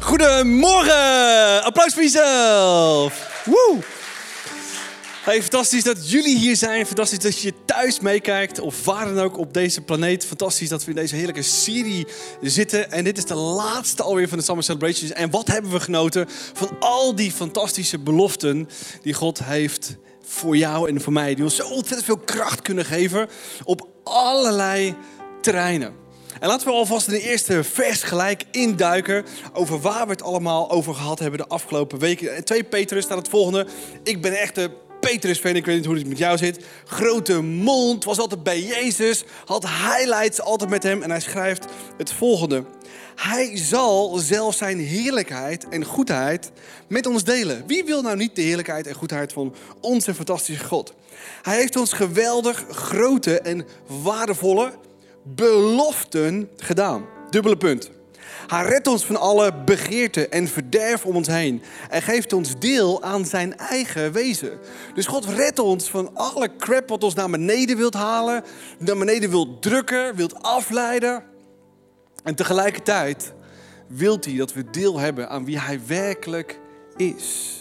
Goedemorgen! Applaus voor jezelf! Woe! Hey, fantastisch dat jullie hier zijn. Fantastisch dat je thuis meekijkt of waar dan ook op deze planeet. Fantastisch dat we in deze heerlijke serie zitten. En dit is de laatste alweer van de Summer Celebrations. En wat hebben we genoten van al die fantastische beloften die God heeft voor jou en voor mij. Die ons zo ontzettend veel kracht kunnen geven op allerlei terreinen. En laten we alvast in de eerste vers gelijk induiken over waar we het allemaal over gehad hebben de afgelopen weken. En 2 Petrus staat het volgende. Ik ben echt de Petrus-fan, ik weet niet hoe het met jou zit. Grote mond, was altijd bij Jezus, had highlights altijd met hem. En hij schrijft het volgende. Hij zal zelf zijn heerlijkheid en goedheid met ons delen. Wie wil nou niet de heerlijkheid en goedheid van onze fantastische God? Hij heeft ons geweldig grote en waardevolle beloften gedaan. Dubbele punt. Hij redt ons van alle begeerte en verderf om ons heen. En geeft ons deel aan zijn eigen wezen. Dus God redt ons van alle crap wat ons naar beneden wilt halen. Naar beneden wilt drukken, wilt afleiden. En tegelijkertijd wilt hij dat we deel hebben aan wie hij werkelijk is.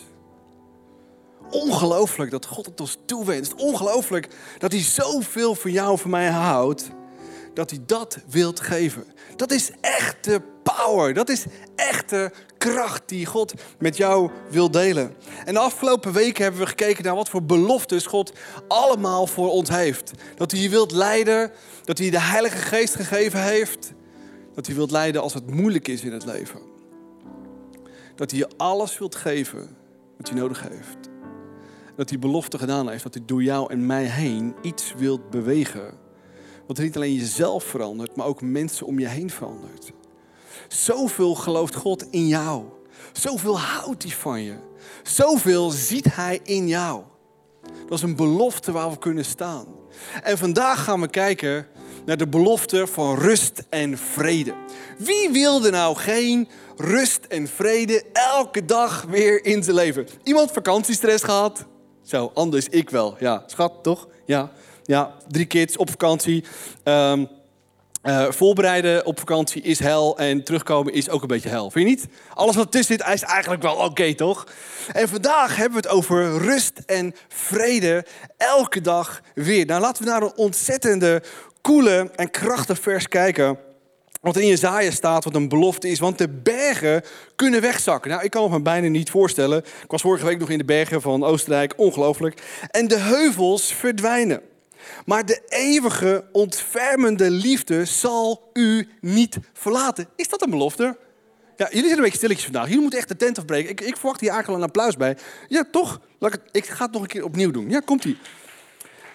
Ongelooflijk dat God het ons toewenst. Ongelooflijk dat hij zoveel van jou en van mij houdt dat hij dat wilt geven. Dat is echte power. Dat is echte kracht die God met jou wil delen. En de afgelopen weken hebben we gekeken naar wat voor beloftes God allemaal voor ons heeft. Dat hij je wilt leiden, dat hij de Heilige Geest gegeven heeft. Dat hij wilt leiden als het moeilijk is in het leven. Dat hij je alles wilt geven wat hij nodig heeft. Dat hij belofte gedaan heeft dat hij door jou en mij heen iets wilt bewegen wat niet alleen jezelf verandert, maar ook mensen om je heen verandert. Zoveel gelooft God in jou. Zoveel houdt hij van je. Zoveel ziet hij in jou. Dat is een belofte waar we kunnen staan. En vandaag gaan we kijken naar de belofte van rust en vrede. Wie wilde nou geen rust en vrede elke dag weer in zijn leven? Iemand vakantiestress gehad? Zo, anders ik wel. Ja, schat, toch? Ja. Ja, drie kids op vakantie. Ehm, eh, voorbereiden op vakantie is hel en terugkomen is ook een beetje hel. Vind je niet? Alles wat tussen zit is eigenlijk wel oké, toch? En vandaag hebben we het over rust en vrede elke dag weer. Nou, laten we naar een ontzettende, coole en krachtig vers kijken. Wat in Jezaja staat, wat een belofte is. Want de bergen kunnen wegzakken. Nou, ik kan me bijna niet voorstellen. Ik was vorige week nog in de bergen van Oostenrijk. Ongelooflijk. En de heuvels verdwijnen. Maar de eeuwige, ontfermende liefde zal u niet verlaten. Is dat een belofte? Ja, jullie zijn een beetje stilletjes vandaag. Jullie moeten echt de tent afbreken. Ik, ik verwacht hier eigenlijk een applaus bij. Ja, toch? Ik, ik ga het nog een keer opnieuw doen. Ja, komt-ie.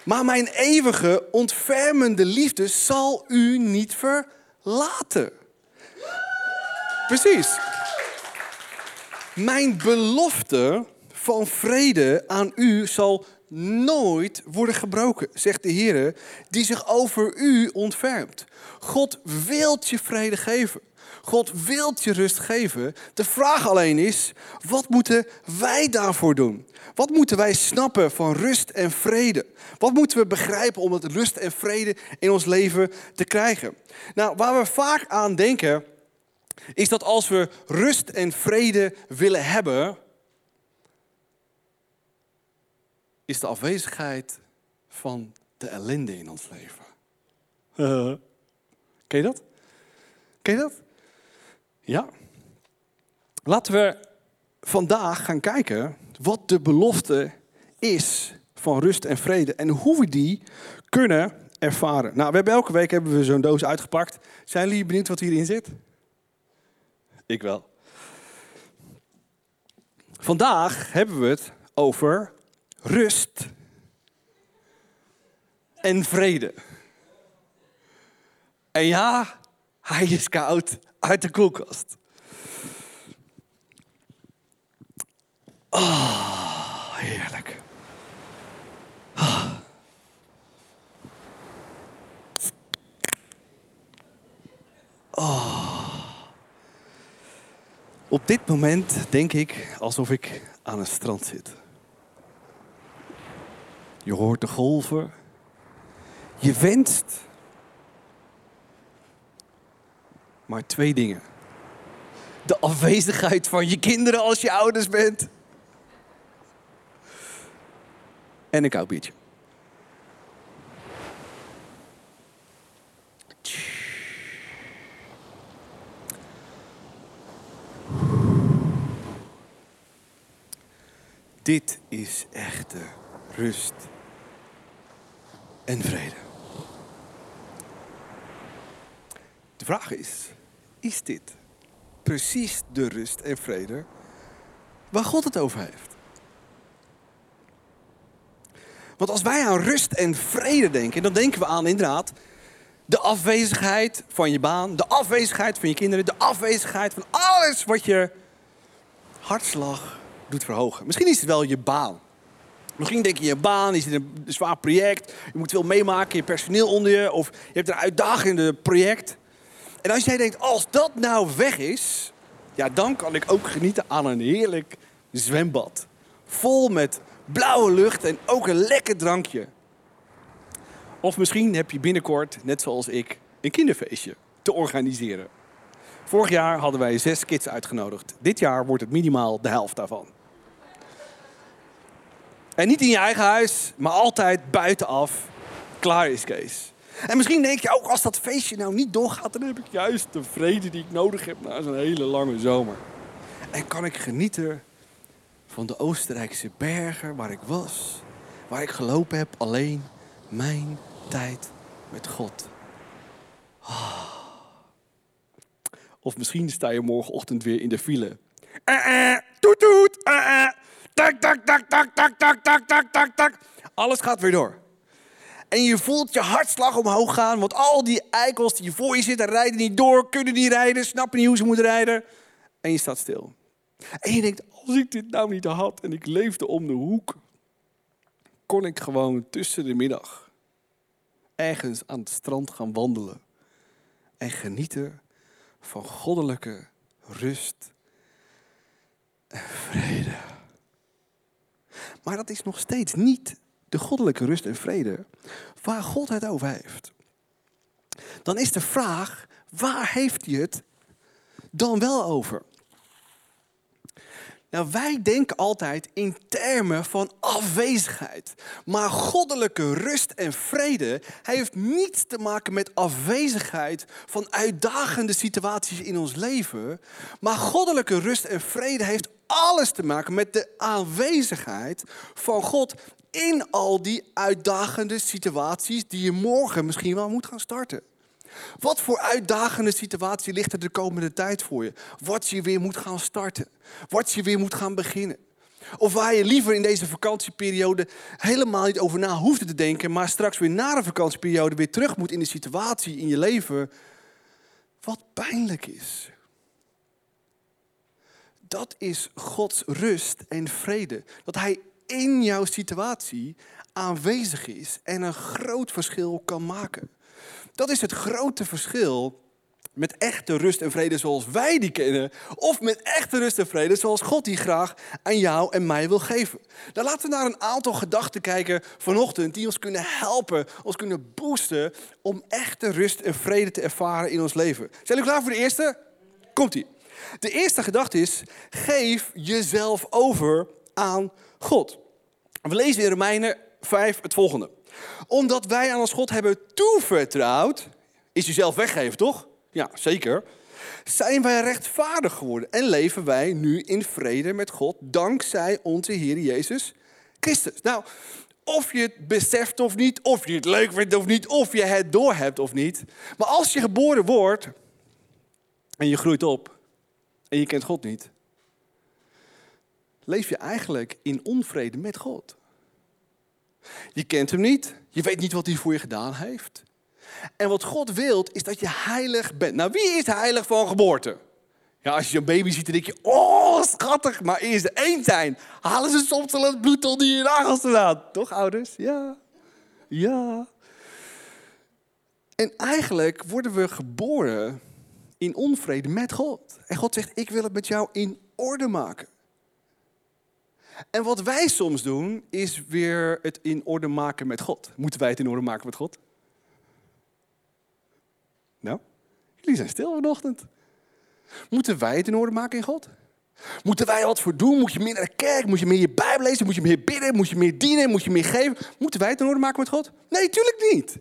Maar mijn eeuwige, ontfermende liefde zal u niet verlaten. Precies. Mijn belofte van vrede aan u zal nooit worden gebroken, zegt de Heer, die zich over u ontfermt. God wilt je vrede geven. God wilt je rust geven. De vraag alleen is, wat moeten wij daarvoor doen? Wat moeten wij snappen van rust en vrede? Wat moeten we begrijpen om het rust en vrede in ons leven te krijgen? Nou, waar we vaak aan denken, is dat als we rust en vrede willen hebben, is de afwezigheid van de ellende in ons leven. Uh, ken je dat? Ken je dat? Ja. Laten we vandaag gaan kijken wat de belofte is van rust en vrede en hoe we die kunnen ervaren. Nou, we hebben elke week hebben we zo'n doos uitgepakt. Zijn jullie benieuwd wat hierin zit? Ik wel. Vandaag hebben we het over rust en vrede. En ja, hij is koud uit de koelkast. Oh, heerlijk. Oh. Op dit moment denk ik alsof ik aan een strand zit. Je hoort de golven. Je wenst. Maar twee dingen. De afwezigheid van je kinderen als je ouders bent. En een koud biertje. Dit is echte rust en vrede. De vraag is, is dit precies de rust en vrede waar God het over heeft? Want als wij aan rust en vrede denken, dan denken we aan inderdaad de afwezigheid van je baan, de afwezigheid van je kinderen, de afwezigheid van alles wat je hartslag doet verhogen. Misschien is het wel je baan. Misschien denk je je baan, is het een zwaar project, je moet veel meemaken, je personeel onder je, of je hebt een uitdagende project. En als jij denkt, als dat nou weg is, ja, dan kan ik ook genieten aan een heerlijk zwembad. Vol met blauwe lucht en ook een lekker drankje. Of misschien heb je binnenkort, net zoals ik, een kinderfeestje te organiseren. Vorig jaar hadden wij zes kids uitgenodigd. Dit jaar wordt het minimaal de helft daarvan. En niet in je eigen huis, maar altijd buitenaf. Klaar is Kees. En misschien denk je ook, als dat feestje nou niet doorgaat, dan heb ik juist de vrede die ik nodig heb na zo'n hele lange zomer. En kan ik genieten van de Oostenrijkse bergen waar ik was, waar ik gelopen heb alleen mijn tijd met God. Ah. Of misschien sta je morgenochtend weer in de file. Eh, eh, toet eh, eh. Tak, tak, tak, tak, tak, tak, tak, tak, tak, tak. Alles gaat weer door. En je voelt je hartslag omhoog gaan, want al die eikels die voor je zitten rijden niet door, kunnen niet rijden, snappen niet hoe ze moeten rijden. En je staat stil. En je denkt, als ik dit nou niet had en ik leefde om de hoek, kon ik gewoon tussen de middag ergens aan het strand gaan wandelen en genieten van goddelijke rust en vrede. Maar dat is nog steeds niet de goddelijke rust en vrede waar God het over heeft. Dan is de vraag, waar heeft hij het dan wel over? Nou, wij denken altijd in termen van afwezigheid. Maar goddelijke rust en vrede heeft niets te maken met afwezigheid van uitdagende situaties in ons leven. Maar goddelijke rust en vrede heeft alles te maken met de aanwezigheid van God in al die uitdagende situaties die je morgen misschien wel moet gaan starten. Wat voor uitdagende situatie ligt er de komende tijd voor je? Wat je weer moet gaan starten. Wat je weer moet gaan beginnen. Of waar je liever in deze vakantieperiode helemaal niet over na hoeft te denken, maar straks weer na de vakantieperiode weer terug moet in de situatie in je leven. Wat pijnlijk is. Dat is Gods rust en vrede. Dat Hij in jouw situatie aanwezig is en een groot verschil kan maken. Dat is het grote verschil met echte rust en vrede zoals wij die kennen, of met echte rust en vrede zoals God die graag aan jou en mij wil geven. Dan laten we naar een aantal gedachten kijken vanochtend die ons kunnen helpen, ons kunnen boosten om echte rust en vrede te ervaren in ons leven. Zijn jullie klaar voor de eerste? Komt-ie. De eerste gedachte is, geef jezelf over aan God. We lezen in Romeinen 5 het volgende. Omdat wij aan ons God hebben toevertrouwd, is jezelf weggeven, toch? Ja, zeker. Zijn wij rechtvaardig geworden en leven wij nu in vrede met God dankzij onze Heer Jezus Christus. Nou, of je het beseft of niet, of je het leuk vindt of niet, of je het doorhebt of niet. Maar als je geboren wordt en je groeit op en je kent God niet, leef je eigenlijk in onvrede met God. Je kent hem niet, je weet niet wat hij voor je gedaan heeft. En wat God wil, is dat je heilig bent. Nou, wie is heilig van geboorte? Ja, als je een baby ziet, dan denk je, oh, schattig. Maar eerst de zijn. Halen ze soms al het bloed onder je nagels vandaan. Toch, ouders? Ja. Ja. En eigenlijk worden we geboren in onvrede met God. En God zegt, ik wil het met jou in orde maken. En wat wij soms doen, is weer het in orde maken met God. Moeten wij het in orde maken met God? Nou, jullie zijn stil vanochtend. Moeten wij het in orde maken in God? Moeten wij wat voor doen? Moet je meer naar de kerk? Moet je meer je Bijbel lezen? Moet je meer bidden? Moet je meer dienen? Moet je meer geven? Moeten wij het in orde maken met God? Nee, tuurlijk niet.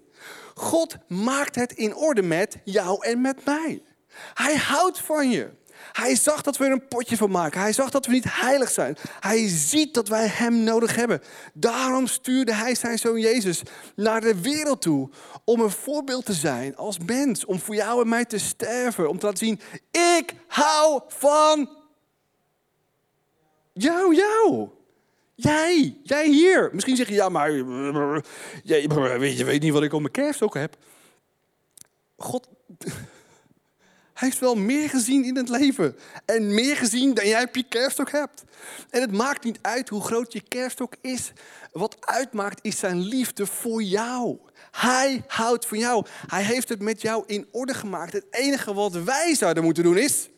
God maakt het in orde met jou en met mij. Hij houdt van je. Hij zag dat we er een potje van maken. Hij zag dat we niet heilig zijn. Hij ziet dat wij Hem nodig hebben. Daarom stuurde Hij zijn zoon Jezus naar de wereld toe. Om een voorbeeld te zijn als mens. Om voor jou en mij te sterven. Om te laten zien, ik hou van jou, jou. Jij, jij hier. Misschien zeg je, ja, maar je weet, niet wat ik op mijn kerststok heb. God, hij heeft wel meer gezien in het leven. En meer gezien dan jij op je kerststok hebt. En het maakt niet uit hoe groot je kerststok is. Wat uitmaakt is zijn liefde voor jou. Hij houdt van jou. Hij heeft het met jou in orde gemaakt. Het enige wat wij zouden moeten doen is...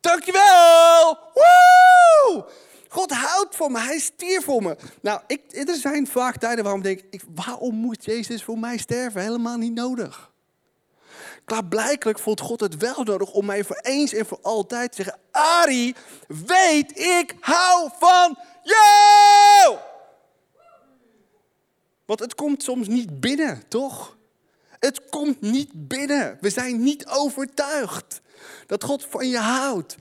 Dankjewel! Woe! God houdt van me, hij stierf voor me. Nou, ik, er zijn vaak tijden waarom ik denk, waarom moet Jezus voor mij sterven? Helemaal niet nodig. Klaarblijkelijk vond God het wel nodig om mij voor eens en voor altijd te zeggen: Ari, weet ik hou van jou! Want het komt soms niet binnen, toch? Het komt niet binnen. We zijn niet overtuigd dat God van je houdt.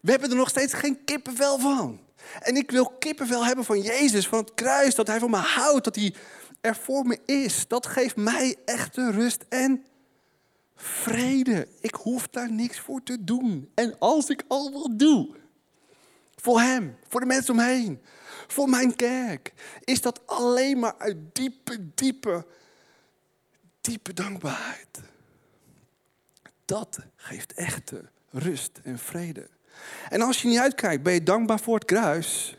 We hebben er nog steeds geen kippenvel van. En ik wil kippenvel hebben van Jezus, van het kruis, dat Hij van me houdt, dat Hij er voor me is. Dat geeft mij echte rust en vrede. Ik hoef daar niks voor te doen. En als ik al wat doe, voor Hem, voor de mensen omheen, voor mijn kerk, is dat alleen maar uit diepe, diepe, diepe dankbaarheid. Dat geeft echte rust en vrede. En als je niet uitkijkt, ben je dankbaar voor het kruis.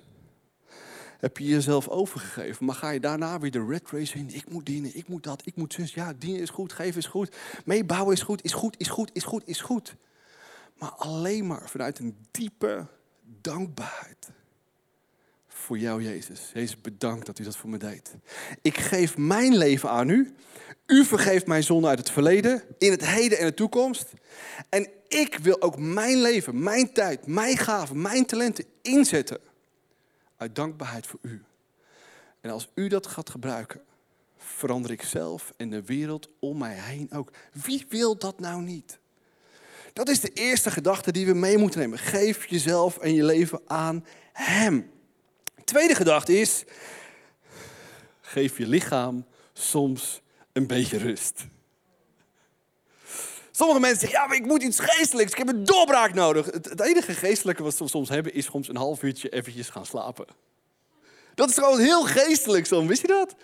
Heb je jezelf overgegeven, maar ga je daarna weer de red race in. Ik moet dienen, ik moet dat, ik moet zus. Ja, dienen is goed, geven is goed. Meebouwen is goed, is goed, is goed, is goed, is goed. Maar alleen maar vanuit een diepe dankbaarheid voor jou, Jezus. Jezus, bedankt dat u dat voor me deed. Ik geef mijn leven aan u. U vergeeft mijn zonde uit het verleden, in het heden en de toekomst. En ik wil ook mijn leven, mijn tijd, mijn gaven, mijn talenten inzetten uit dankbaarheid voor u. En als u dat gaat gebruiken, verander ik zelf en de wereld om mij heen ook. Wie wil dat nou niet? Dat is de eerste gedachte die we mee moeten nemen. Geef jezelf en je leven aan Hem. tweede gedachte is, geef je lichaam soms een beetje rust. Sommige mensen zeggen, ja, maar ik moet iets geestelijks. Ik heb een doorbraak nodig. Het, enige geestelijke wat we soms hebben, is soms een half uurtje eventjes gaan slapen. Dat is gewoon heel geestelijk soms, wist je dat?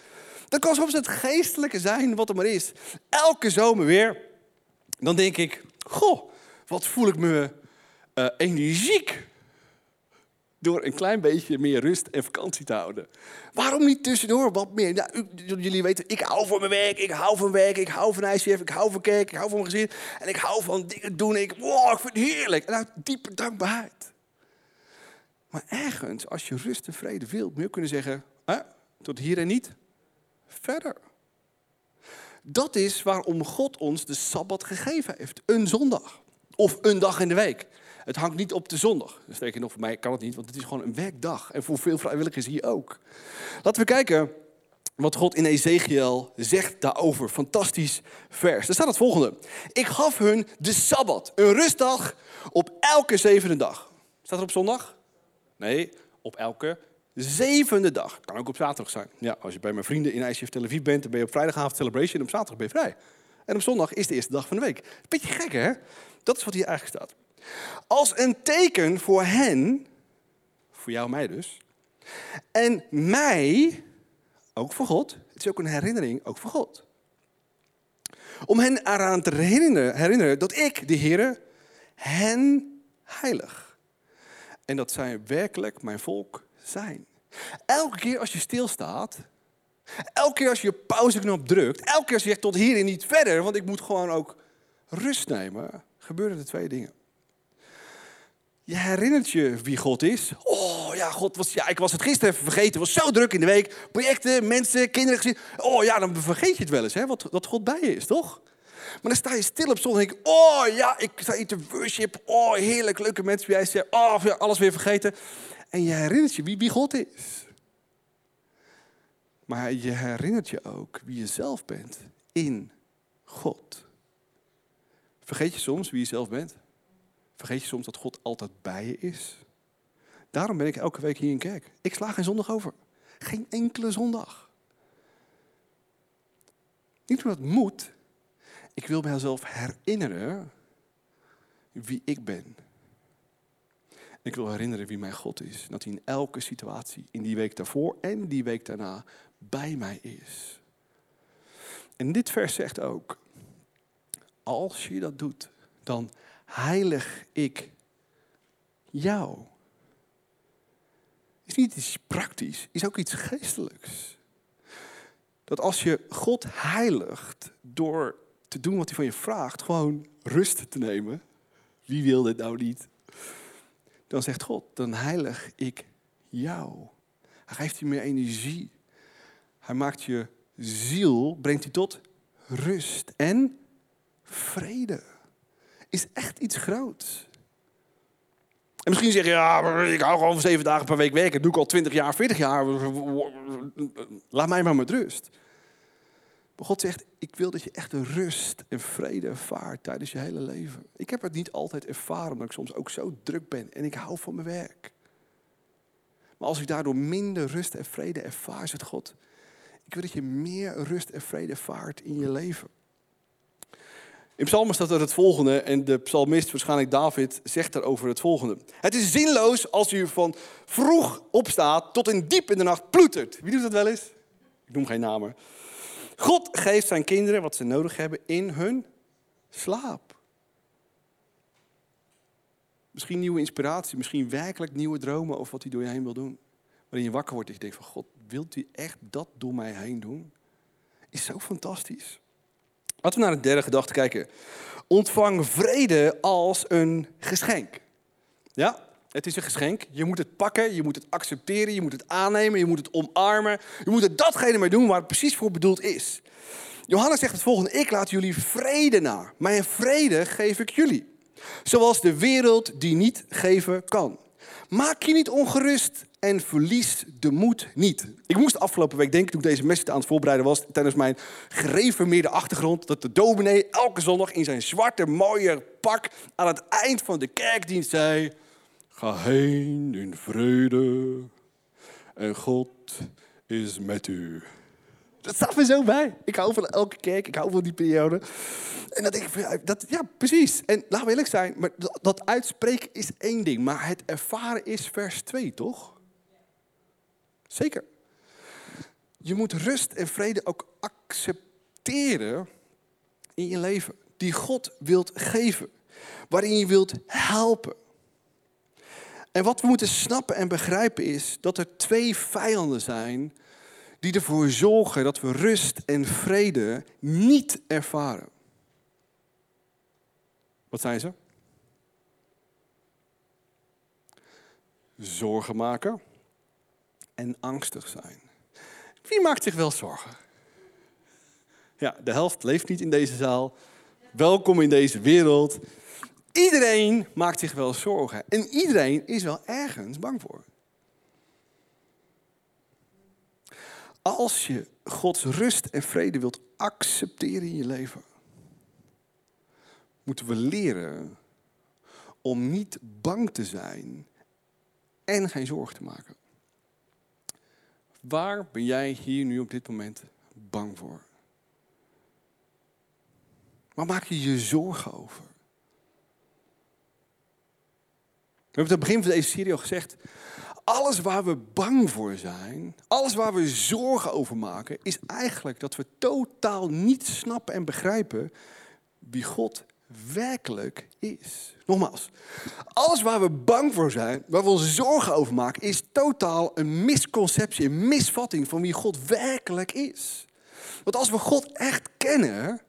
Dat kan soms het geestelijke zijn wat er maar is. Elke zomer weer, dan denk ik, goh, wat voel ik me uh, energiek door een klein beetje meer rust en vakantie te houden. Waarom niet tussendoor wat meer? Nou, jullie weten, ik hou van mijn werk, ik hou van werk, ik hou van ICF, ik hou van kerk, ik hou van mijn gezin. En ik hou van dingen doen. Ik, wow, ik vind het heerlijk. En uit diepe dankbaarheid. Maar ergens, als je rust en vrede wilt, moet je kunnen zeggen, tot hier en niet verder. Dat is waarom God ons de Sabbat gegeven heeft. Een zondag. Of een dag in de week. Het hangt niet op de zondag. Sterker nog, voor mij kan het niet, want het is gewoon een werkdag. En voor veel vrijwilligers hier ook. Laten we kijken wat God in Ezekiel zegt daarover. Fantastisch vers. Er staat het volgende. Ik gaf hun de Sabbat, een rustdag op elke zevende dag. Staat er op zondag? Nee, op elke zevende dag. Kan ook op zaterdag zijn. Ja, als je bij mijn vrienden in ICF Tel bent, dan ben je op vrijdagavond celebration en op zaterdag ben je vrij. En op zondag is de eerste dag van de week. Beetje gek hè? Dat is wat hier eigenlijk staat. Als een teken voor hen, voor jou en mij dus, en mij, ook voor God. Het is ook een herinnering, ook voor God. Om hen eraan te herinneren, dat ik, de Heer, hen heilig. En dat zij werkelijk mijn volk zijn. Elke keer als je stilstaat, elke keer als je je pauzeknop drukt, elke keer als je tot hier en niet verder, want ik moet gewoon ook rust nemen, gebeuren er twee dingen. Je herinnert je wie God is. Oh ja, God was, ja, ik was het gisteren even vergeten. Het was zo druk in de week. Projecten, mensen, kinderen gezien. Oh ja, dan vergeet je het wel eens, hè, wat, wat God bij je is, toch? Maar dan sta je stil op zondag en denk ik, oh ja, ik sta hier te worship. Oh, heerlijk, leuke mensen. Jij zegt, oh, alles weer vergeten. En je herinnert je wie, wie God is. Maar je herinnert je ook wie je zelf bent in God. Vergeet je soms wie je zelf bent? Vergeet je soms dat God altijd bij je is? Daarom ben ik elke week hier in kerk. Ik sla geen zondag over. Geen enkele zondag. Niet omdat het moet. Ik wil mijzelf herinneren wie ik ben. Ik wil herinneren wie mijn God is. Dat hij in elke situatie, in die week daarvoor en die week daarna, bij mij is. En dit vers zegt ook, als je dat doet, dan heilig ik jou. Is niet iets praktisch, is ook iets geestelijks. Dat als je God heiligt door te doen wat hij van je vraagt, gewoon rust te nemen. Wie wil dit nou niet? Dan zegt God, dan heilig ik jou. Hij geeft je meer energie. Hij maakt je ziel, brengt hij tot rust en vrede. Is echt iets groots. En misschien zeg je, ja, ik hou gewoon zeven dagen per week werken. Dat doe ik al twintig jaar, veertig jaar. Laat mij maar met rust. Maar God zegt, ik wil dat je echt rust en vrede ervaart tijdens je hele leven. Ik heb het niet altijd ervaren, omdat ik soms ook zo druk ben. En ik hou van mijn werk. Maar als ik daardoor minder rust en vrede ervaar, zegt God, ik wil dat je meer rust en vrede ervaart in je leven. In Psalmen staat er het volgende, en de psalmist, waarschijnlijk David, zegt daarover het volgende. Het is zinloos als u van vroeg opstaat tot in diep in de nacht ploetert. Wie doet dat wel eens? Ik noem geen namen. God geeft zijn kinderen wat ze nodig hebben in hun slaap. Misschien nieuwe inspiratie, misschien werkelijk nieuwe dromen over wat hij door je heen wil doen. Waarin je wakker wordt en je denkt van God, wilt u echt dat door mij heen doen? Is zo fantastisch. Laten we naar de derde gedachte kijken. Ontvang vrede als een geschenk. Ja, het is een geschenk. Je moet het pakken, je moet het accepteren, je moet het aannemen, je moet het omarmen. Je moet er datgene mee doen waar het precies voor bedoeld is. Johannes zegt het volgende: Ik laat jullie vrede na. Mijn vrede geef ik jullie. Zoals de wereld die niet geven kan. Maak je niet ongerust en verlies de moed niet. Ik moest afgelopen week denken, toen ik deze message aan het voorbereiden was, tijdens mijn gereformeerde achtergrond, dat de dominee elke zondag in zijn zwarte mooie pak aan het eind van de kerkdienst zei, ga heen in vrede en God is met u. Dat staat me zo bij. Ik hou van elke kerk, ik hou van die periode. En dat ik, dat, ja, precies. En laten we eerlijk zijn, maar dat, dat uitspreken is één ding, maar het ervaren is vers 2, toch? Zeker. Je moet rust en vrede ook accepteren in je leven. Die God wilt geven. Waarin je wilt helpen. En wat we moeten snappen en begrijpen is dat er twee vijanden zijn die ervoor zorgen dat we rust en vrede niet ervaren. Wat zijn ze? Zorgen maken en angstig zijn. Wie maakt zich wel zorgen? Ja, de helft leeft niet in deze zaal. Welkom in deze wereld. Iedereen maakt zich wel zorgen. En iedereen is wel ergens bang voor. Als je Gods rust en vrede wilt accepteren in je leven, moeten we leren om niet bang te zijn en geen zorgen te maken. Waar ben jij hier nu op dit moment bang voor? Waar maak je je zorgen over? We hebben het begin van deze serie al gezegd. Alles waar we bang voor zijn, alles waar we zorgen over maken, is eigenlijk dat we totaal niet snappen en begrijpen wie God werkelijk is. Nogmaals, alles waar we bang voor zijn, waar we ons zorgen over maken, is totaal een misconceptie, een misvatting van wie God werkelijk is. Want als we God echt kennen,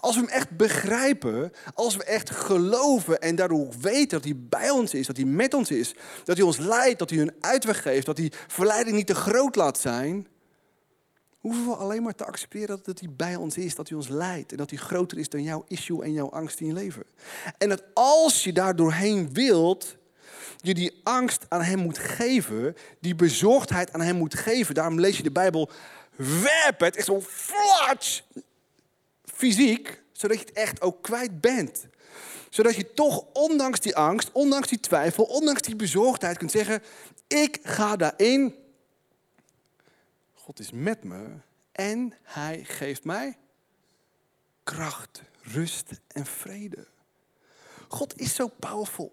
als we hem echt begrijpen, als we echt geloven en daardoor weten dat hij bij ons is, dat hij met ons is, dat hij ons leidt, dat hij een uitweg geeft, dat hij verleiding niet te groot laat zijn, hoeven we alleen maar te accepteren dat hij bij ons is, dat hij ons leidt en dat hij groter is dan jouw issue en jouw angst in je leven. En dat als je daar doorheen wilt, je die angst aan hem moet geven, die bezorgdheid aan hem moet geven. Daarom lees je de Bijbel, werp het, is zo'n flats, fysiek, zodat je het echt ook kwijt bent. Zodat je toch, ondanks die angst, ondanks die twijfel, ondanks die bezorgdheid kunt zeggen, ik ga daarin God is met me en hij geeft mij kracht, rust en vrede. God is zo powerful.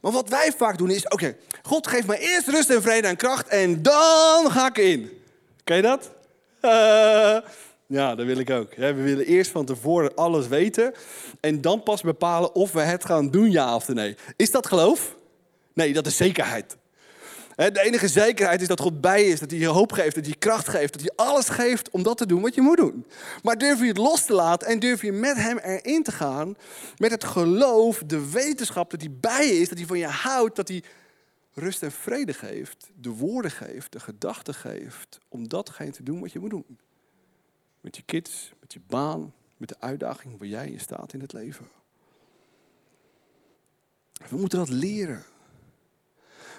Maar wat wij vaak doen is, oké, God geeft mij eerst rust en vrede en kracht en dan ga ik in. Ken je dat? ja, dat wil ik ook. we willen eerst van tevoren alles weten en dan pas bepalen of we het gaan doen, ja of nee. Is dat geloof? Nee, dat is zekerheid. De enige zekerheid is dat God bij is, dat hij je hoop geeft, dat hij je kracht geeft, dat hij alles geeft om dat te doen wat je moet doen. Maar durf je het los te laten en durf je met hem erin te gaan, met het geloof, de wetenschap dat hij bij je is, dat hij van je houdt, dat hij rust en vrede geeft, de woorden geeft, de gedachten geeft, om datgene te doen wat je moet doen. Met je kids, met je baan, met de uitdaging waar jij in staat in het leven. We moeten dat leren.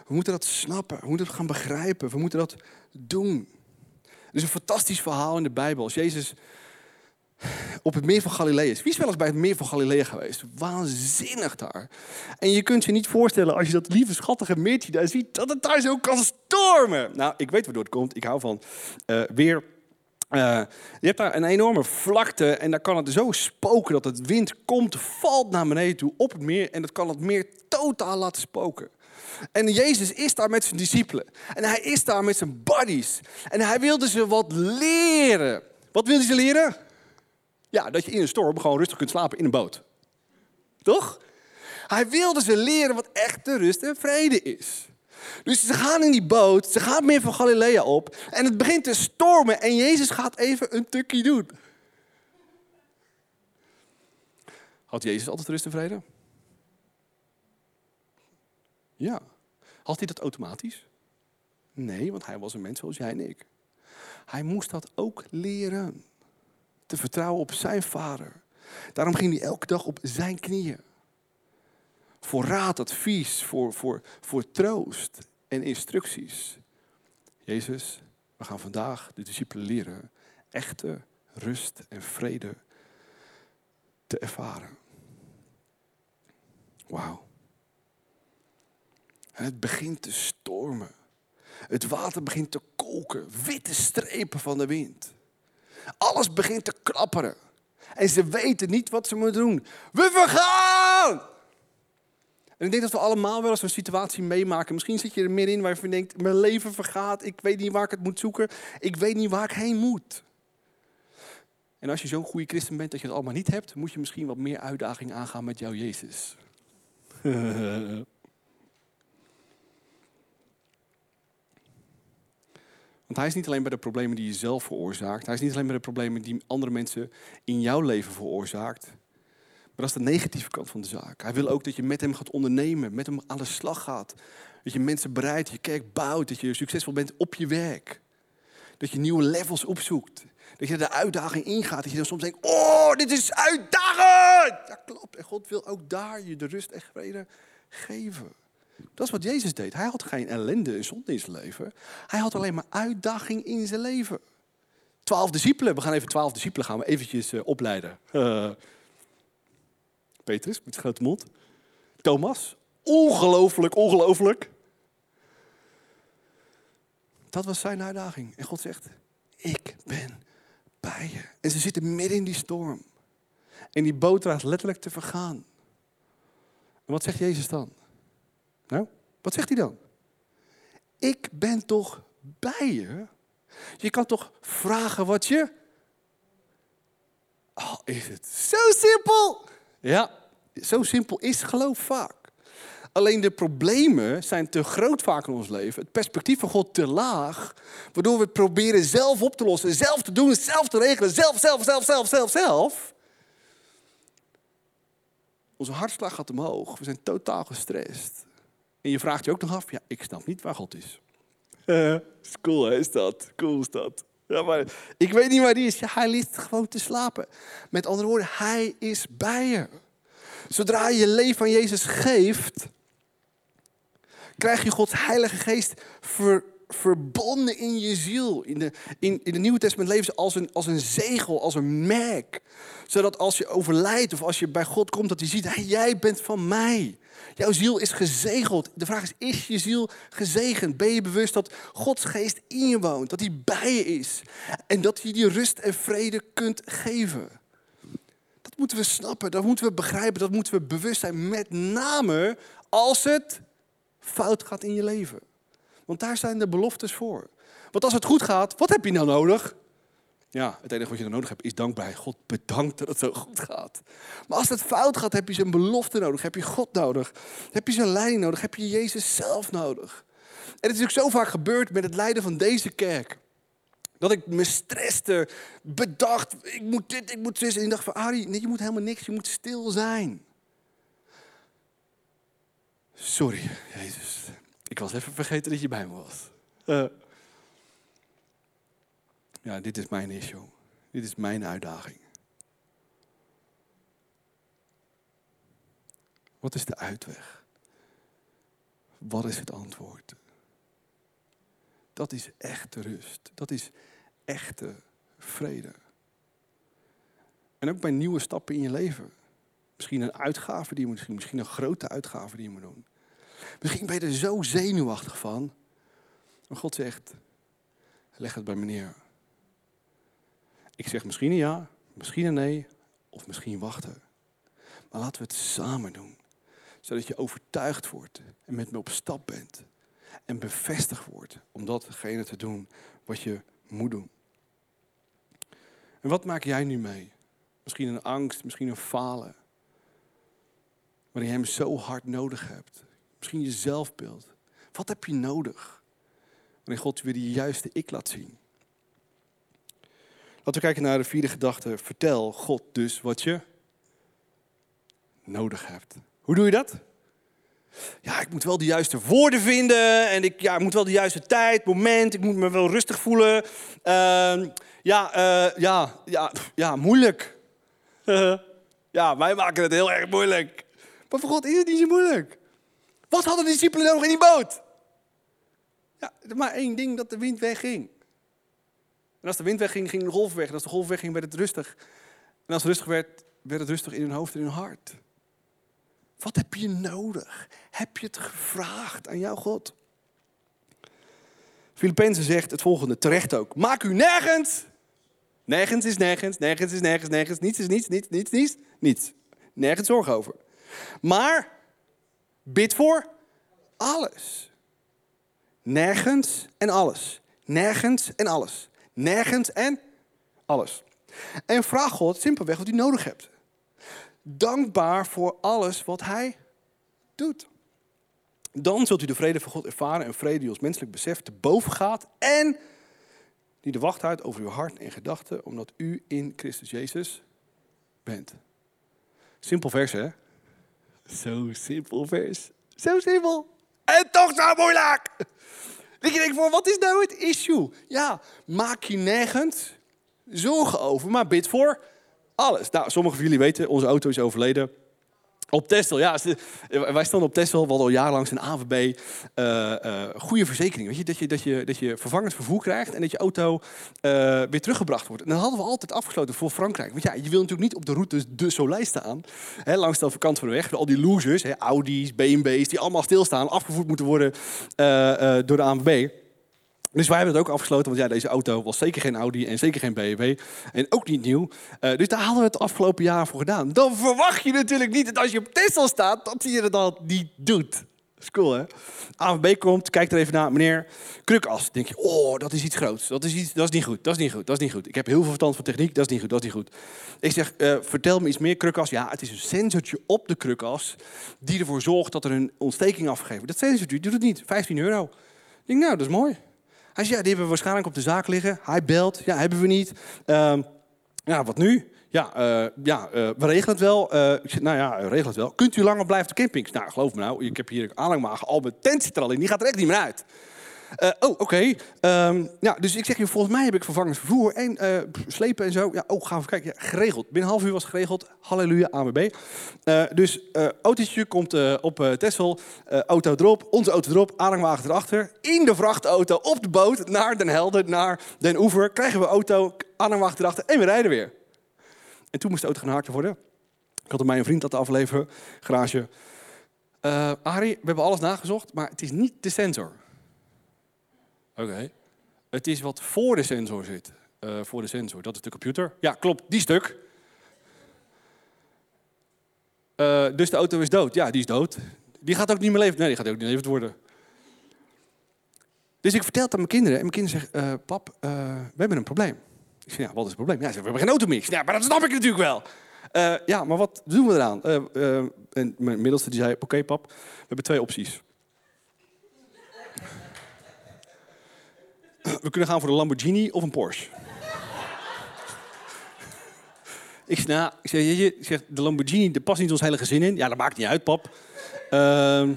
We moeten dat snappen. We moeten het gaan begrijpen. We moeten dat doen. Er is een fantastisch verhaal in de Bijbel. Als Jezus op het meer van Galilea is. Wie is wel eens bij het meer van Galilea geweest? Waanzinnig daar. En je kunt je niet voorstellen als je dat lieve schattige meertje daar ziet, dat het daar zo kan stormen. Nou, ik weet waardoor het komt. Ik hou van uh, weer. Uh, je hebt daar een enorme vlakte en daar kan het zo spoken dat het wind komt, valt naar beneden toe op het meer en dat kan het meer totaal laten spoken. En Jezus is daar met zijn discipelen. En hij is daar met zijn buddies. En hij wilde ze wat leren. Wat wilde ze leren? Ja, dat je in een storm gewoon rustig kunt slapen in een boot. Toch? Hij wilde ze leren wat echte rust en vrede is. Dus ze gaan in die boot, ze gaan meer van Galilea op. En het begint te stormen en Jezus gaat even een tukje doen. Had Jezus altijd rust en vrede? Ja. Had hij dat automatisch? Nee, want hij was een mens zoals jij en ik. Hij moest dat ook leren. Te vertrouwen op zijn vader. Daarom ging hij elke dag op zijn knieën. Voor raad, advies, voor, voor, voor troost en instructies. Jezus, we gaan vandaag de discipelen leren echte rust en vrede te ervaren. Wauw. Het begint te stormen. Het water begint te koken. Witte strepen van de wind. Alles begint te klapperen. En ze weten niet wat ze moeten doen. We vergaan! En ik denk dat we allemaal wel eens een situatie meemaken. Misschien zit je er meer in waar je denkt: mijn leven vergaat. Ik weet niet waar ik het moet zoeken. Ik weet niet waar ik heen moet. En als je zo'n goede christen bent dat je het allemaal niet hebt, moet je misschien wat meer uitdaging aangaan met jouw Jezus. Want hij is niet alleen bij de problemen die je zelf veroorzaakt. Hij is niet alleen bij de problemen die andere mensen in jouw leven veroorzaakt. Dat is de negatieve kant van de zaak. Hij wil ook dat je met hem gaat ondernemen, met hem aan de slag gaat. Dat je mensen bereidt, je kerk bouwt, dat je succesvol bent op je werk. Dat je nieuwe levels opzoekt. Dat je de uitdaging ingaat. Dat je dan soms denkt, oh, dit is uitdagend. Ja, klopt. En God wil ook daar je de rust en vrede geven. Dat is wat Jezus deed. Hij had geen ellende en zonde in zijn leven. Hij had alleen maar uitdaging in zijn leven. Twaalf discipelen. We gaan even twaalf discipelen gaan we eventjes uh, opleiden. Petrus met grote mond. Thomas. Ongelooflijk, ongelooflijk. Dat was zijn uitdaging. En God zegt, ik ben bij je. En ze zitten midden in die storm. En die boot raakt letterlijk te vergaan. En wat zegt Jezus dan? Nou, wat zegt hij dan? Ik ben toch bij je? Je kan toch vragen wat je. Oh, is het zo simpel? Ja, zo simpel is geloof vaak. Alleen de problemen zijn te groot vaak in ons leven. Het perspectief van God te laag. Waardoor we proberen zelf op te lossen, zelf te doen, zelf te regelen. Zelf, zelf, zelf, zelf, zelf, zelf. Onze hartslag gaat omhoog. We zijn totaal gestrest. En je vraagt je ook nog af, ja, ik snap niet waar God is. Uh, cool hè, is dat? Cool is dat. Ja, maar ik weet niet waar die is. Hij ligt gewoon te slapen. Met andere woorden, hij is bij je. Zodra je je leven aan Jezus geeft, krijg je Gods Heilige Geest ver, verbonden in je ziel. In de, in, in de Nieuwe Testament leven ze als een, als een zegel, als een merk. Zodat als je overlijdt of als je bij God komt, dat hij ziet, hey, jij bent van mij. Jouw ziel is gezegeld. De vraag is, is je ziel gezegend? Ben je bewust dat Gods geest in je woont? Dat hij bij je is? En dat hij die rust en vrede kunt geven? Moeten we snappen, dat moeten we begrijpen, dat moeten we bewust zijn. Met name als het fout gaat in je leven. Want daar zijn de beloftes voor. Want als het goed gaat, wat heb je nou nodig? Ja, het enige wat je dan nodig hebt is dankbaar. God bedankt dat het zo goed gaat. Maar als het fout gaat, heb je zijn belofte nodig. Heb je God nodig. Heb je zijn leiding nodig. Heb je Jezus zelf nodig. En het is ook zo vaak gebeurd met het leiden van deze kerk. Dat ik me stresste, bedacht, ik moet dit, ik moet dit. En ik dacht van, Arie, nee, je moet helemaal niks, je moet stil zijn. Sorry, Jezus. Ik was even vergeten dat je bij me was. Uh. Ja, dit is mijn issue. Dit is mijn uitdaging. Wat is de uitweg? Wat is het antwoord? Dat is echte rust. Dat is echte vrede. En ook bij nieuwe stappen in je leven. Misschien een uitgave die je moet doen. Misschien een grote uitgave die je moet doen. Misschien ben je er zo zenuwachtig van. Maar God zegt, leg het bij meneer. Ik zeg misschien een ja, misschien een nee, of misschien wachten. Maar laten we het samen doen. Zodat je overtuigd wordt en met me op stap bent. En bevestigd wordt om datgene te doen wat je moet doen. En wat maak jij nu mee? Misschien een angst, misschien een falen. Waarin je hem zo hard nodig hebt. Misschien je zelfbeeld. Wat heb je nodig? Wanneer God weer die juiste ik laat zien. Laten we kijken naar de vierde gedachte. Vertel God dus wat je nodig hebt. Hoe doe je dat? Ja, ik moet wel de juiste woorden vinden. En ik, ja, ik moet wel de juiste tijd, moment. Ik moet me wel rustig voelen. Uh, ja, uh, ja, ja, ja, moeilijk. ja, wij maken het heel erg moeilijk. Maar voor God is het niet zo moeilijk. Wat hadden de discipelen nodig in die boot? Ja, maar één ding, dat de wind wegging. En als de wind wegging, ging de golf weg. En als de golf wegging, werd het rustig. En als het rustig werd, werd het rustig in hun hoofd en in hun hart. Wat heb je nodig? Heb je het gevraagd aan jouw God? Filippenzen zegt het volgende, terecht ook. Maak u nergens. Nergens is nergens, nergens is nergens, nergens. Niets is niets, niets, niets, niets, niets. Nergens zorgen over. Maar bid voor alles. Nergens en alles. Nergens en alles. Nergens en alles. En vraag God simpelweg wat u nodig hebt. Dankbaar voor alles wat Hij doet. Dan zult u de vrede van God ervaren, een vrede die ons menselijk besef te boven gaat en die de wacht houdt over uw hart en gedachten, omdat u in Christus Jezus bent. Simpel vers, hè? Zo simpel vers. Zo simpel. En toch zo moeilijk. Dat je denkt voor, wat is nou het issue? Ja, maak je nergens zorgen over, maar bid voor alles. Nou, sommigen van jullie weten, onze auto is overleden. Op Tesla, ja. Wij staan op Tesla, we hadden al jarenlang een AVB. Uh, uh, goede verzekering, weet je? Dat, je, dat, je, dat je vervangend vervoer krijgt en dat je auto uh, weer teruggebracht wordt. En dat hadden we altijd afgesloten voor Frankrijk. Want ja, je wil natuurlijk niet op de route de Soleil staan. Hè, langs de overkant van de weg. Al die losers, hè, Audi's, BMW's, die allemaal stilstaan, afgevoerd moeten worden door de ANWB. Dus wij hebben het ook afgesloten, want ja, deze auto was zeker geen Audi en zeker geen BMW. En ook niet nieuw. Uh, dus daar hadden we het afgelopen jaar voor gedaan. Dan verwacht je natuurlijk niet dat als je op Tesla staat, dat hij het dan niet doet. Dat is cool, hè? ANWB komt, kijkt er even naar. Meneer, krukas. Denk je, oh, dat is iets groots. Dat is, iets, dat is niet goed, dat is niet goed, dat is niet goed. Ik heb heel veel verstand van techniek, dat is niet goed, dat is niet goed. Ik zeg, uh, vertel me iets meer krukas. Ja, het is een sensortje op de krukas die ervoor zorgt dat er een ontsteking afgegeven Dat sensortje doet het niet, 15 euro. Ik denk, nou, dat is mooi. Ja, die hebben we waarschijnlijk op de zaak liggen. Hij belt, ja, hebben we niet. Uh, ja, wat nu? Ja, uh, ja uh, we regelen het wel. Uh, nou ja, regel het wel. Kunt u langer blijven op de campings? Nou, geloof me nou, ik heb hier aanhangwagen. Al mijn tent er al in, die gaat er echt niet meer uit. Eh, oh, oké. Ehm, ja, dus ik zeg je, volgens mij heb ik vervangend vervoer en eh, slepen en zo. Ja, oh, gaan we kijken. Ja, geregeld. Binnen half uur was geregeld. Halleluja, AWB. Uh, dus autootje komt op uh, auto erop, onze auto erop, aanhangwagen erachter. In de vrachtauto op de boot naar Den Helder, naar Den Oever. Krijgen we auto, aanhangwagen erachter en we rijden weer. En toen moest de auto gaan haken worden. Ik had er mijn vriend laten afleveren, garage. Uh, Arie, we hebben alles nagezocht, maar het is niet de sensor. Oké. Het is wat voor de sensor zit. Uh, voor de sensor, dat is de computer. Ja, klopt, die stuk. Uh, dus de auto is dood. Ja, die is dood. Die gaat ook niet meer leven. Nee, die gaat ook niet levend worden. Dus ik vertel het aan mijn kinderen. En mijn kinderen zeggen, pap, we hebben een probleem. Ik zeg, ja, wat is het probleem? Ja, ze we hebben geen auto meer. ja, maar dat snap ik natuurlijk wel. Uh, ja, maar wat doen we eraan? Uh, uh, en mijn middelste die zei, oké pap, we hebben twee opties. we kunnen gaan voor een Lamborghini of een Porsche. ik nou, ik zeg, je, ik zeg, de Lamborghini, daar past niet ons hele gezin in. Ja, dat maakt niet uit, pap. Ehm,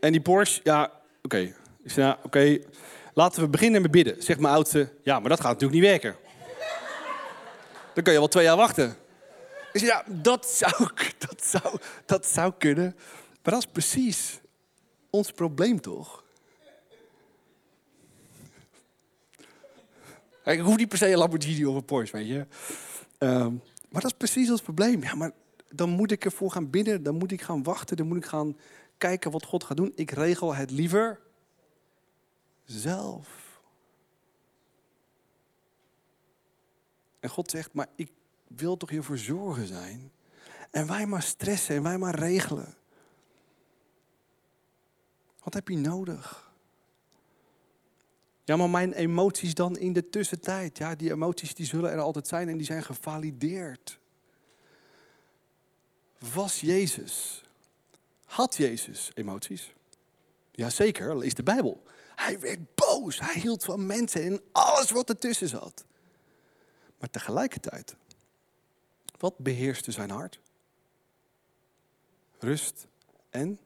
en die Porsche, ja, oké. Ik zeg, nou, oké, laten we beginnen met bidden. Zeg mijn oudste, ja, maar dat gaat natuurlijk niet werken. Dan kun je wel twee jaar wachten. Ik zeg, ja, dat zou, dat, zou, dat zou kunnen. Maar dat is precies ons probleem toch? Ik hoef niet per se een Lamborghini of een Porsche, weet je. Um, maar dat is precies ons probleem. Ja, maar dan moet ik ervoor gaan bidden, dan moet ik gaan wachten, dan moet ik gaan kijken wat God gaat doen. Ik regel het liever zelf. En God zegt, maar ik wil toch hiervoor zorgen zijn? En wij maar stressen en wij maar regelen. Wat heb je nodig? Ja, maar mijn emoties dan in de tussentijd. Ja, die emoties die zullen er altijd zijn en die zijn gevalideerd. Was Jezus, had Jezus emoties? Jazeker, lees de Bijbel. Hij werd boos, hij hield van mensen en alles wat ertussen zat. Maar tegelijkertijd, wat beheerste zijn hart? Rust en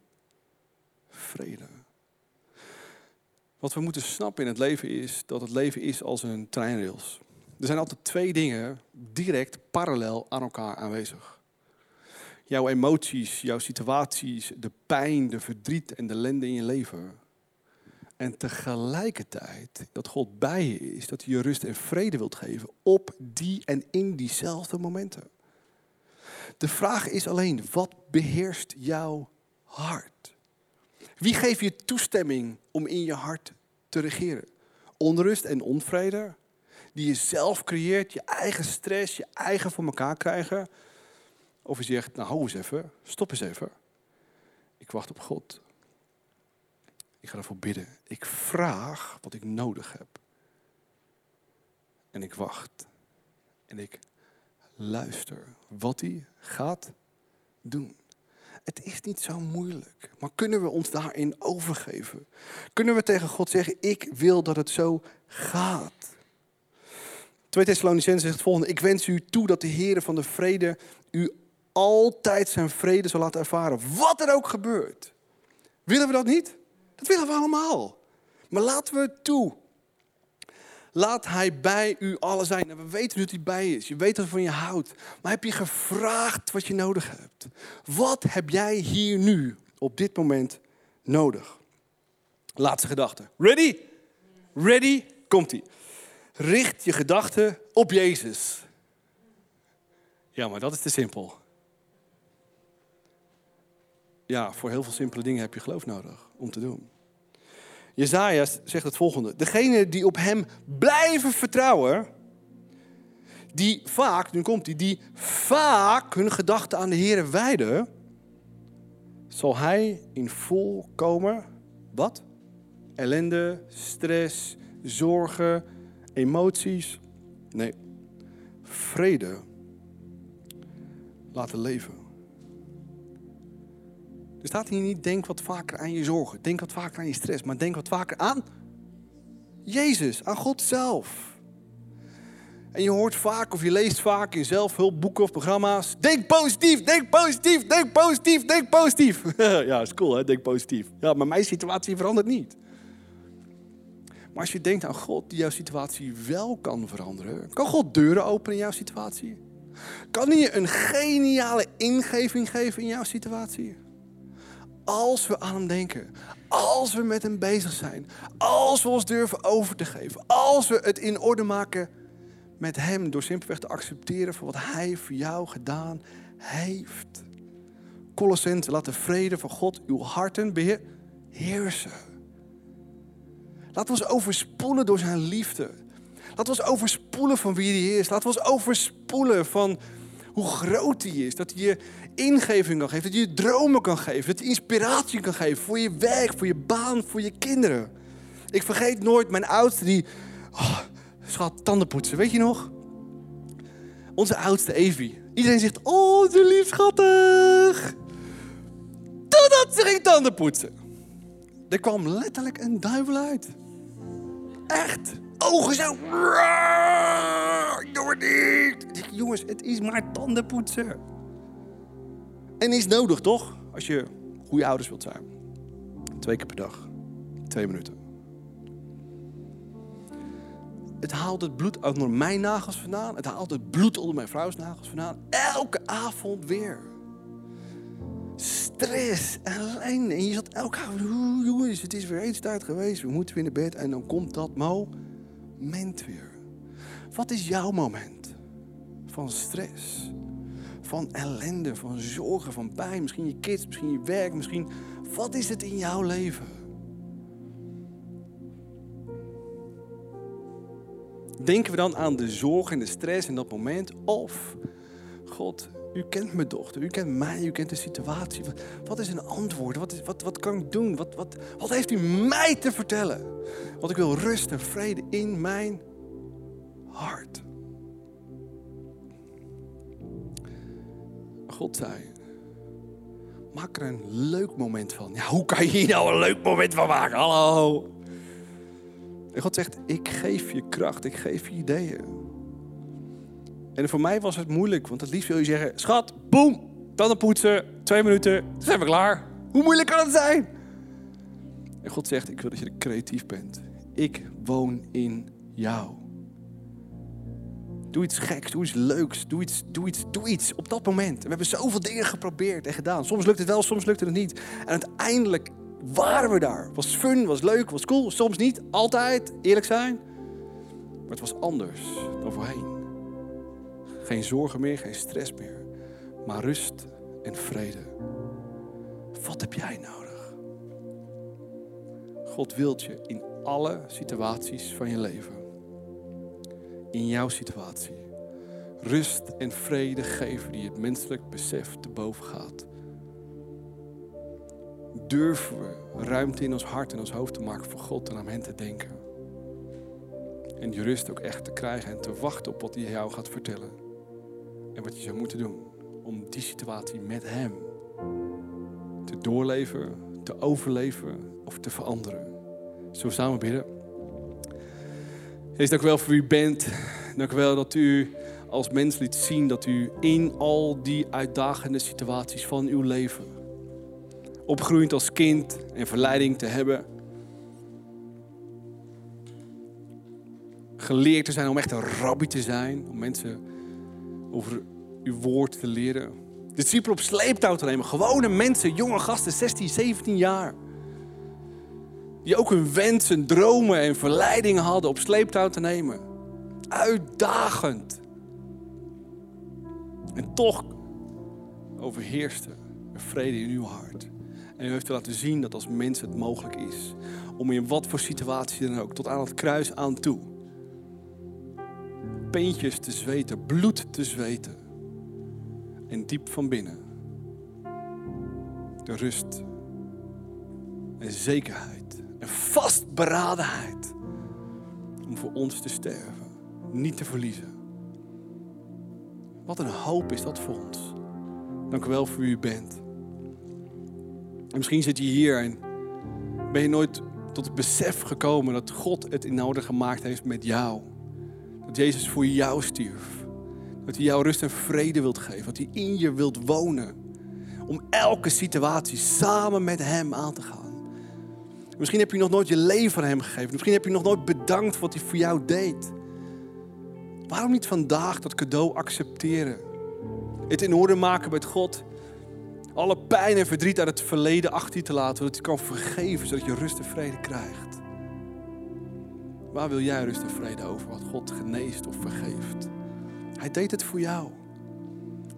vrede. Wat we moeten snappen in het leven is dat het leven is als een treinrails. Er zijn altijd twee dingen direct parallel aan elkaar aanwezig. Jouw emoties, jouw situaties, de pijn, de verdriet en de ellende in je leven. En tegelijkertijd dat God bij je is, dat hij je rust en vrede wilt geven op die en in diezelfde momenten. De vraag is alleen, wat beheerst jouw hart? Wie geeft je toestemming om in je hart te regeren? Onrust en onvrede, die je zelf creëert, je eigen stress, je eigen voor elkaar krijgen. Of je zegt, nou hou eens even, stop eens even. Ik wacht op God. Ik ga ervoor bidden. Ik vraag wat ik nodig heb. En ik wacht. En ik luister wat hij gaat doen. Het is niet zo moeilijk. Maar kunnen we ons daarin overgeven? Kunnen we tegen God zeggen, ik wil dat het zo gaat? 2 Thessalonicenzen zegt het volgende. Ik wens u toe dat de Heer van de vrede u altijd zijn vrede zal laten ervaren. Wat er ook gebeurt. Willen we dat niet? Dat willen we allemaal. Maar laten we toe. Laat hij bij u alle zijn. We weten dat hij bij is. Je weet dat hij van je houdt. Maar heb je gevraagd wat je nodig hebt? Wat heb jij hier nu, op dit moment, nodig? Laatste gedachte. Ready? Ready? Komt-ie. Richt je gedachten op Jezus. Ja, maar dat is te simpel. Ja, voor heel veel simpele dingen heb je geloof nodig om te doen. Jezaja zegt het volgende. Degene die op hem blijven vertrouwen, die vaak, nu komt hij, die vaak hun gedachten aan de Heer wijden, zal hij in volkomen, wat? Ellende, stress, zorgen, emoties, nee, vrede laten leven. Er staat hier niet, denk wat vaker aan je zorgen. Denk wat vaker aan je stress. Maar denk wat vaker aan Jezus, aan God zelf. En je hoort vaak of je leest vaak in zelfhulpboeken of programma's. Denk positief, denk positief, denk positief, denk positief. ja, is cool hè, denk positief. Ja, maar mijn situatie verandert niet. Maar als je denkt aan God die jouw situatie wel kan veranderen, kan God deuren openen in jouw situatie? Kan hij je een geniale ingeving geven in jouw situatie? Als we aan hem denken, als we met hem bezig zijn, als we ons durven over te geven, als we het in orde maken met hem door simpelweg te accepteren voor wat hij voor jou gedaan heeft. Colossense, laat de vrede van God uw harten beheersen. We ons overspoelen door zijn liefde. We ons overspoelen van wie hij is. We ons overspoelen van hoe groot hij is. Dat hij je ingeving kan geven, dat hij je dromen kan geven, dat hij inspiratie kan geven voor je werk, voor je baan, voor je kinderen. Ik vergeet nooit mijn oudste die, oh, schat, tanden poetsen, weet je nog? Onze oudste Evie. Iedereen zegt, oh, ze lief schattig. Totdat ze ging tanden poetsen. Er kwam letterlijk een duivel uit. Echt. Ogen zo. Doe het niet. Jongens, het is maar tanden poetsen. En is nodig, toch? Als je goede ouders wilt zijn. Twee keer per dag. Twee minuten. Het haalt het bloed onder mijn nagels vandaan. Het haalt het bloed onder mijn vrouws nagels vandaan. Elke avond weer. Stress, ellende. En je zat elke avond, jongens, het is weer eens tijd geweest. We moeten weer naar bed. En dan komt dat moment weer. Wat is jouw moment van stress? Van ellende, van zorgen, van pijn. Misschien je kids, misschien je werk, misschien. Wat is het in jouw leven? Denken we dan aan de zorg en de stress in dat moment? Of, God, u kent mijn dochter, u kent mij, u kent de situatie. Wat, is een antwoord? Wat, is, wat, wat kan ik doen? Wat, wat, wat heeft u mij te vertellen? Want ik wil rust en vrede in mijn hart. God zei, maak er een leuk moment van. Ja, hoe kan je hier nou een leuk moment van maken? Hallo. En God zegt, ik geef je kracht, ik geef je ideeën. En voor mij was het moeilijk, want het liefst wil je zeggen, schat, boem, tanden poetsen, twee minuten, zijn we klaar. Hoe moeilijk kan het zijn? En God zegt, ik wil dat je creatief bent. Ik woon in jou. Doe iets geks, doe iets leuks, doe iets, doe iets, doe iets op dat moment. We hebben zoveel dingen geprobeerd en gedaan. Soms lukt het wel, soms lukt het niet. En uiteindelijk waren we daar. Was fun, was leuk, was cool. Soms niet, altijd, eerlijk zijn. Maar het was anders dan voorheen. Geen zorgen meer, geen stress meer. Maar rust en vrede. Wat heb jij nodig? God wilt je in alle situaties van je leven in jouw situatie. Rust en vrede geven die het menselijk besef te boven gaat. Durven we ruimte in ons hart en ons hoofd te maken voor God en aan hen te denken. En die rust ook echt te krijgen en te wachten op wat hij jou gaat vertellen. En wat je zou moeten doen om die situatie met hem te doorleven, te overleven of te veranderen. Zo samen bidden. Heer, dank u wel voor wie u bent. Dank u wel dat u als mens liet zien dat u in al die uitdagende situaties van uw leven, opgroeiend als kind en verleiding te hebben, geleerd te zijn om echt een rabbi te zijn, om mensen over uw woord te leren. Discipelen op sleeptouw te nemen, gewone mensen, jonge gasten, 16, 17 jaar. Die ook hun wensen, dromen en verleidingen hadden op sleeptouw te nemen. Uitdagend. En toch overheerste er vrede in uw hart. En u heeft laten zien dat als mens het mogelijk is. Om in wat voor situatie dan ook, tot aan het kruis aan toe. Peentjes te zweten, bloed te zweten. En diep van binnen. De rust en zekerheid en vastberadenheid om voor ons te sterven, niet te verliezen. Wat een hoop is dat voor ons. Dank u wel voor wie u bent. En misschien zit je hier en ben je nooit tot het besef gekomen dat God het in gemaakt heeft met jou. Dat Jezus voor jou stierf. Dat hij jou rust en vrede wilt geven. Dat hij in je wilt wonen. Om elke situatie samen met hem aan te gaan. Misschien heb je nog nooit je leven aan Hem gegeven. Misschien heb je nog nooit bedankt voor wat Hij voor jou deed. Waarom niet vandaag dat cadeau accepteren? Het in orde maken met God. Alle pijn en verdriet uit het verleden achter je te laten, zodat je kan vergeven, zodat je rust en vrede krijgt. Waar wil jij rust en vrede over? Wat God geneest of vergeeft? Hij deed het voor jou.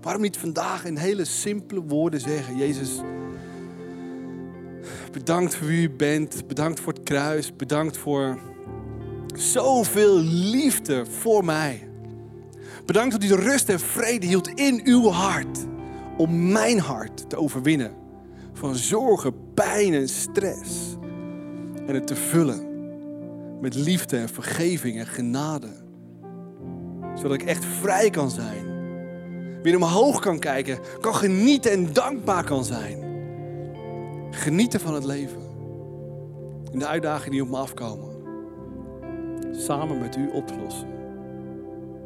Waarom niet vandaag in hele simpele woorden zeggen: Jezus, bedankt voor wie u bent. Bedankt voor het kruis. Bedankt voor zoveel liefde voor mij. Bedankt dat u de rust en vrede hield in uw hart. Om mijn hart te overwinnen. Van zorgen, pijn en stress. En het te vullen met liefde en vergeving en genade. Zodat ik echt vrij kan zijn. Weer omhoog kan kijken, kan genieten en dankbaar kan zijn. Genieten van het leven. En de uitdagingen die op me afkomen. Samen met u op te lossen.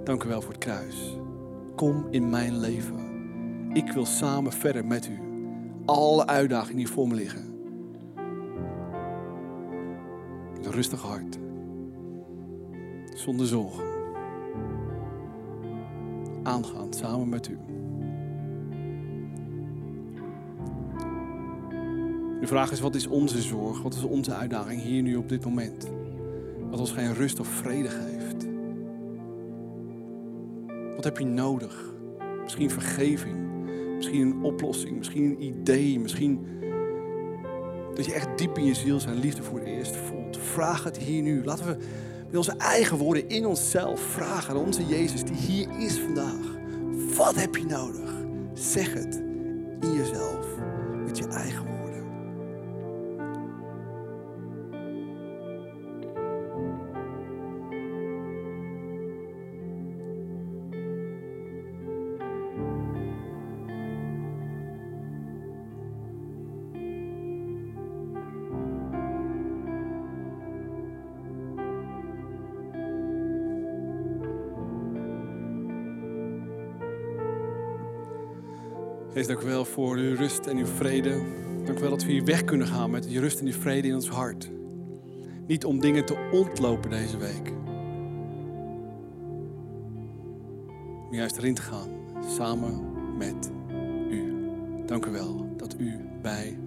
Dank u wel voor het kruis. Kom in mijn leven. Ik wil samen verder met u. Alle uitdagingen die voor me liggen. Met een rustig hart. Zonder zorgen. Aangaan samen met u. De vraag is, wat is onze zorg? Wat is onze uitdaging hier nu op dit moment? Wat ons geen rust of vrede geeft. Wat heb je nodig? Misschien vergeving, misschien een oplossing, misschien een idee, misschien dat je echt diep in je ziel zijn liefde voor het eerst voelt. Vraag het hier nu. Laten we met onze eigen woorden in onszelf vragen aan onze Jezus die hier is vandaag. Wat heb je nodig? Zeg het in jezelf met je eigen Dank u wel voor uw rust en uw vrede. Dank u wel dat we hier weg kunnen gaan met die rust en die vrede in ons hart. Niet om dingen te ontlopen deze week. Maar juist erin te gaan, samen met u. Dank u wel dat u bij.